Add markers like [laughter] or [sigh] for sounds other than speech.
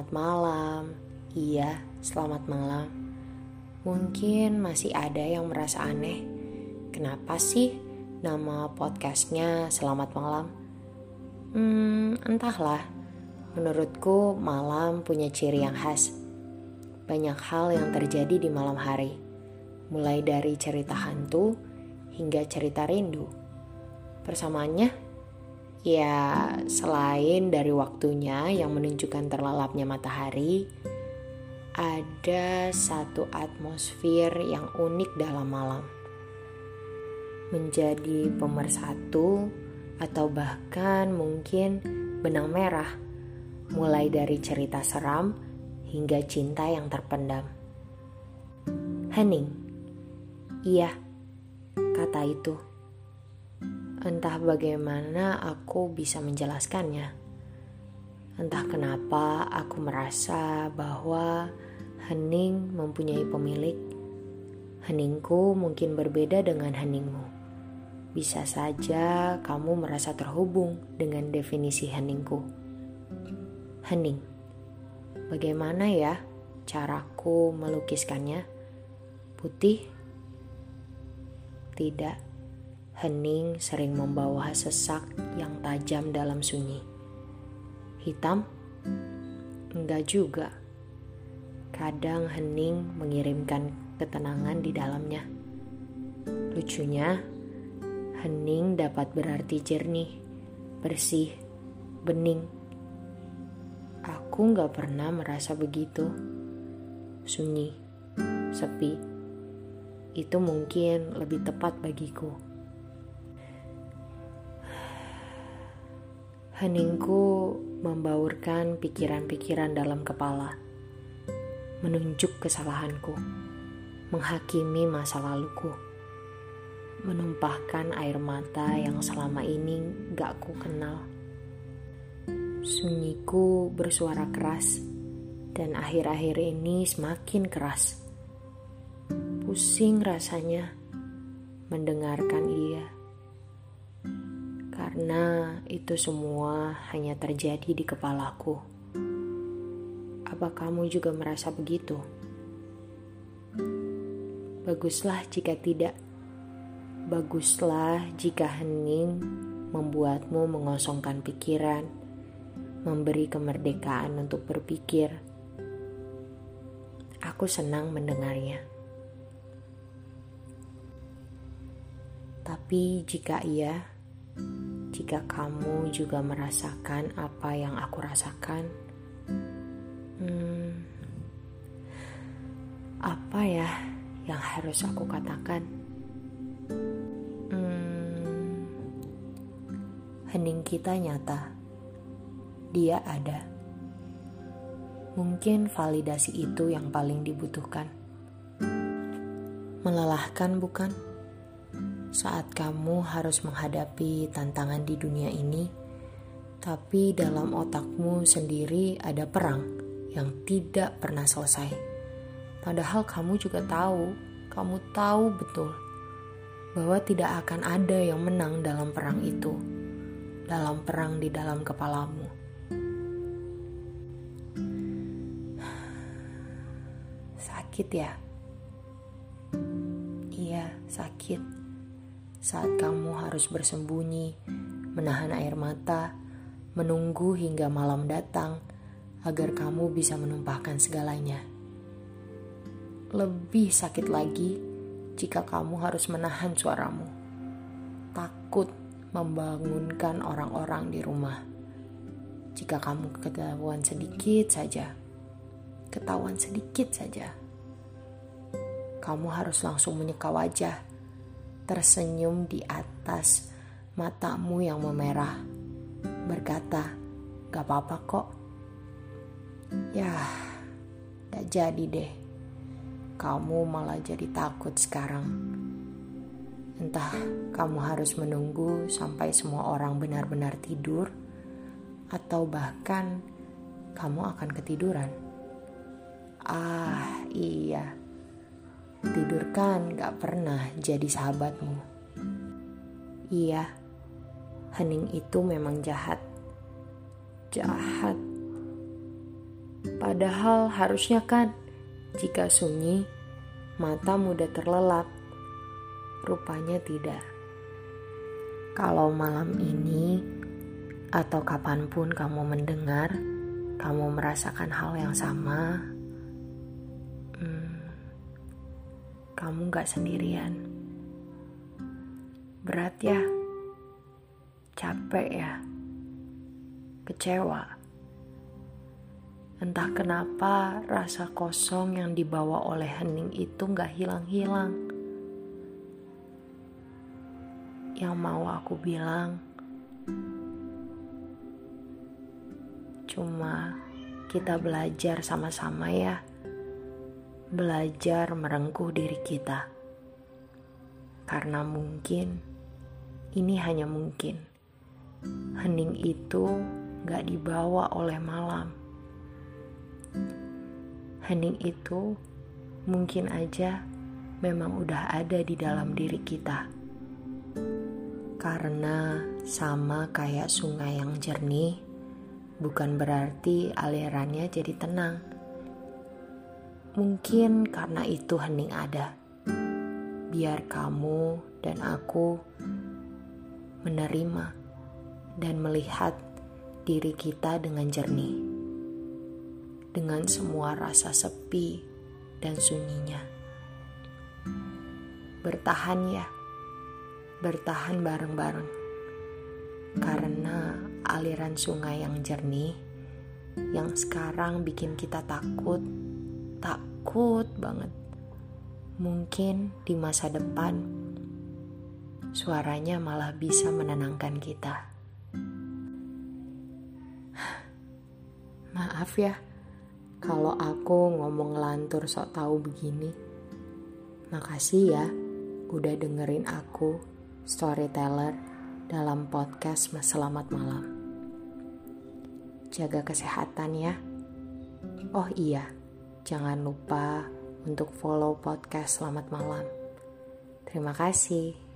Selamat malam. Iya, selamat malam. Mungkin masih ada yang merasa aneh. Kenapa sih nama podcastnya Selamat Malam? Hmm, entahlah. Menurutku malam punya ciri yang khas. Banyak hal yang terjadi di malam hari. Mulai dari cerita hantu hingga cerita rindu. Persamaannya Ya, selain dari waktunya yang menunjukkan terlelapnya matahari, ada satu atmosfer yang unik dalam malam. Menjadi pemersatu atau bahkan mungkin benang merah, mulai dari cerita seram hingga cinta yang terpendam. Hening. Iya, kata itu Entah bagaimana aku bisa menjelaskannya. Entah kenapa aku merasa bahwa hening mempunyai pemilik. Heningku mungkin berbeda dengan heningmu. Bisa saja kamu merasa terhubung dengan definisi heningku. Hening. Bagaimana ya caraku melukiskannya? Putih? Tidak Hening sering membawa sesak yang tajam dalam sunyi. Hitam? Enggak juga. Kadang hening mengirimkan ketenangan di dalamnya. Lucunya, hening dapat berarti jernih, bersih, bening. Aku nggak pernah merasa begitu. Sunyi, sepi. Itu mungkin lebih tepat bagiku. Heningku membaurkan pikiran-pikiran dalam kepala, menunjuk kesalahanku, menghakimi masa laluku, menumpahkan air mata yang selama ini gak ku kenal. Sunyiku bersuara keras, dan akhir-akhir ini semakin keras. Pusing rasanya mendengarkan ia karena itu semua hanya terjadi di kepalaku. Apa kamu juga merasa begitu? Baguslah jika tidak. Baguslah jika hening membuatmu mengosongkan pikiran, memberi kemerdekaan untuk berpikir. Aku senang mendengarnya. Tapi jika iya, jika kamu juga merasakan apa yang aku rasakan, hmm, apa ya yang harus aku katakan? Hmm, hening kita nyata, dia ada. Mungkin validasi itu yang paling dibutuhkan. Melelahkan, bukan? Saat kamu harus menghadapi tantangan di dunia ini, tapi dalam otakmu sendiri ada perang yang tidak pernah selesai. Padahal kamu juga tahu, kamu tahu betul bahwa tidak akan ada yang menang dalam perang itu, dalam perang di dalam kepalamu. Sakit ya? Iya, sakit saat kamu harus bersembunyi, menahan air mata, menunggu hingga malam datang agar kamu bisa menumpahkan segalanya. Lebih sakit lagi jika kamu harus menahan suaramu, takut membangunkan orang-orang di rumah. Jika kamu ketahuan sedikit saja, ketahuan sedikit saja, kamu harus langsung menyeka wajah tersenyum di atas matamu yang memerah, berkata, "Gak apa-apa kok." Ya, gak jadi deh. Kamu malah jadi takut sekarang. Entah kamu harus menunggu sampai semua orang benar-benar tidur, atau bahkan kamu akan ketiduran. Ah, iya Tidur kan gak pernah jadi sahabatmu. Iya, hening itu memang jahat. Jahat. Padahal harusnya kan, jika sunyi, mata mudah terlelap. Rupanya tidak. Kalau malam ini atau kapan pun kamu mendengar, kamu merasakan hal yang sama, hmm, kamu gak sendirian. Berat ya, capek ya, kecewa. Entah kenapa rasa kosong yang dibawa oleh hening itu gak hilang-hilang. Yang mau aku bilang, cuma kita belajar sama-sama ya. Belajar merengkuh diri kita. Karena mungkin, ini hanya mungkin. Hening itu gak dibawa oleh malam Hening itu mungkin aja memang udah ada di dalam diri kita. Karena sama kayak sungai yang jernih, bukan berarti alirannya jadi tenang. Mungkin karena itu hening ada. Biar kamu dan aku menerima dan melihat diri kita dengan jernih dengan semua rasa sepi dan sunyinya. Bertahan ya, bertahan bareng-bareng. Karena aliran sungai yang jernih yang sekarang bikin kita takut, takut banget. Mungkin di masa depan suaranya malah bisa menenangkan kita. [sighs] Maaf ya kalau aku ngomong lantur sok tahu begini. Makasih ya udah dengerin aku storyteller dalam podcast Selamat Malam. Jaga kesehatan ya. Oh iya, jangan lupa untuk follow podcast Selamat Malam. Terima kasih.